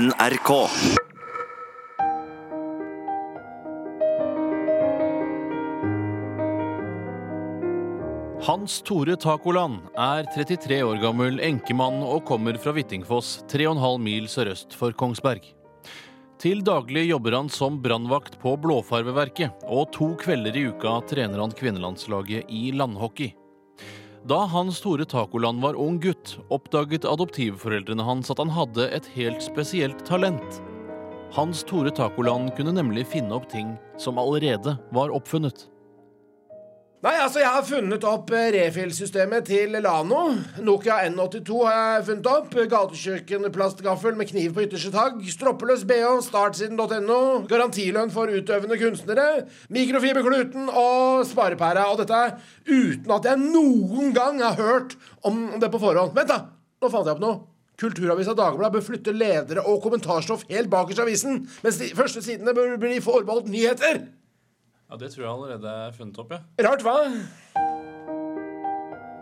NRK. Hans Tore Takoland er 33 år gammel enkemann og kommer fra Hvittingfoss, 3,5 mil sørøst for Kongsberg. Til daglig jobber han som brannvakt på Blåfarveverket, og to kvelder i uka trener han kvinnelandslaget i landhockey. Da Hans Tore Tacoland var ung gutt, oppdaget adoptivforeldrene hans at han hadde et helt spesielt talent. Hans Tore Tacoland kunne nemlig finne opp ting som allerede var oppfunnet. Nei, altså, jeg har funnet opp refillsystemet refill-systemet til Lano. Nokia N82 har jeg funnet opp. Gatekjøkkenplastgaffel med kniv på ytterste tagg. Stroppeløs bh, startsiden.no. Garantilønn for utøvende kunstnere. Mikrofiberkluten og sparepæra. Og dette uten at jeg noen gang har hørt om det på forhånd. Vent, da! Nå fant jeg opp noe. Kulturavisa Dagbladet bør flytte ledere og kommentarstoff helt bakerst i avisen, mens de første sidene bør bli forbeholdt nyheter. Ja, Det tror jeg allerede er funnet opp, ja. Rart, hva?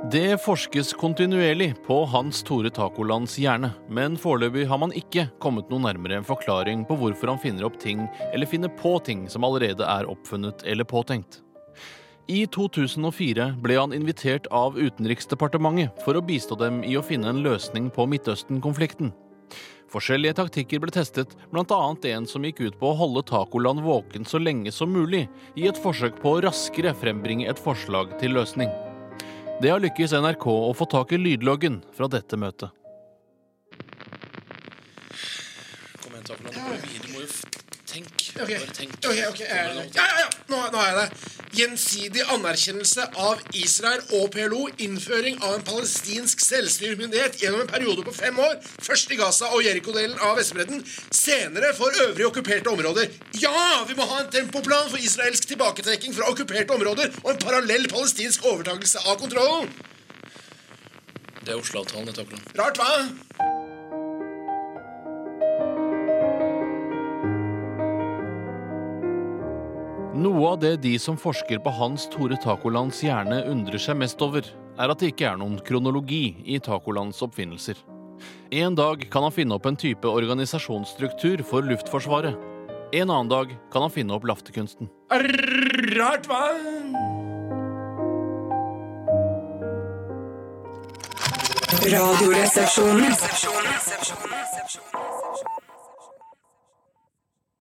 Det forskes kontinuerlig på Hans Tore Tacolands hjerne, men foreløpig har man ikke kommet noe nærmere en forklaring på hvorfor han finner opp ting eller finner på ting som allerede er oppfunnet eller påtenkt. I 2004 ble han invitert av Utenriksdepartementet for å bistå dem i å finne en løsning på Midtøsten-konflikten. Forskjellige taktikker ble testet, bl.a. en som gikk ut på å holde Tacoland våken så lenge som mulig, i et forsøk på å raskere frembringe et forslag til løsning. Det har lykkes NRK å få tak i lydloggen fra dette møtet. Kom igjen, Tacoland. Du må jo tenke. Bare tenk. ok, ok, eh, Ja, ja, ja, nå, nå er jeg det. Gjensidig anerkjennelse av Israel og PLO. Innføring av en palestinsk selvstyremyndighet gjennom en periode på fem år. Først i Gaza og Jeriko-delen av Vestbredden. Senere for øvrige okkuperte områder. Ja, vi må ha en tempoplan for israelsk tilbaketrekking fra okkuperte områder og en parallell palestinsk overtakelse av kontrollen. Det er Oslo-avtalen, det, Tacoland. Rart, hva? Noe av det de som forsker på Hans Tore Tacolands hjerne undrer seg mest over, er at det ikke er noen kronologi i Tacolands oppfinnelser. En dag kan han finne opp en type organisasjonsstruktur for Luftforsvaret. En annen dag kan han finne opp laftekunsten. Rart, hva? Radioresepsjonen.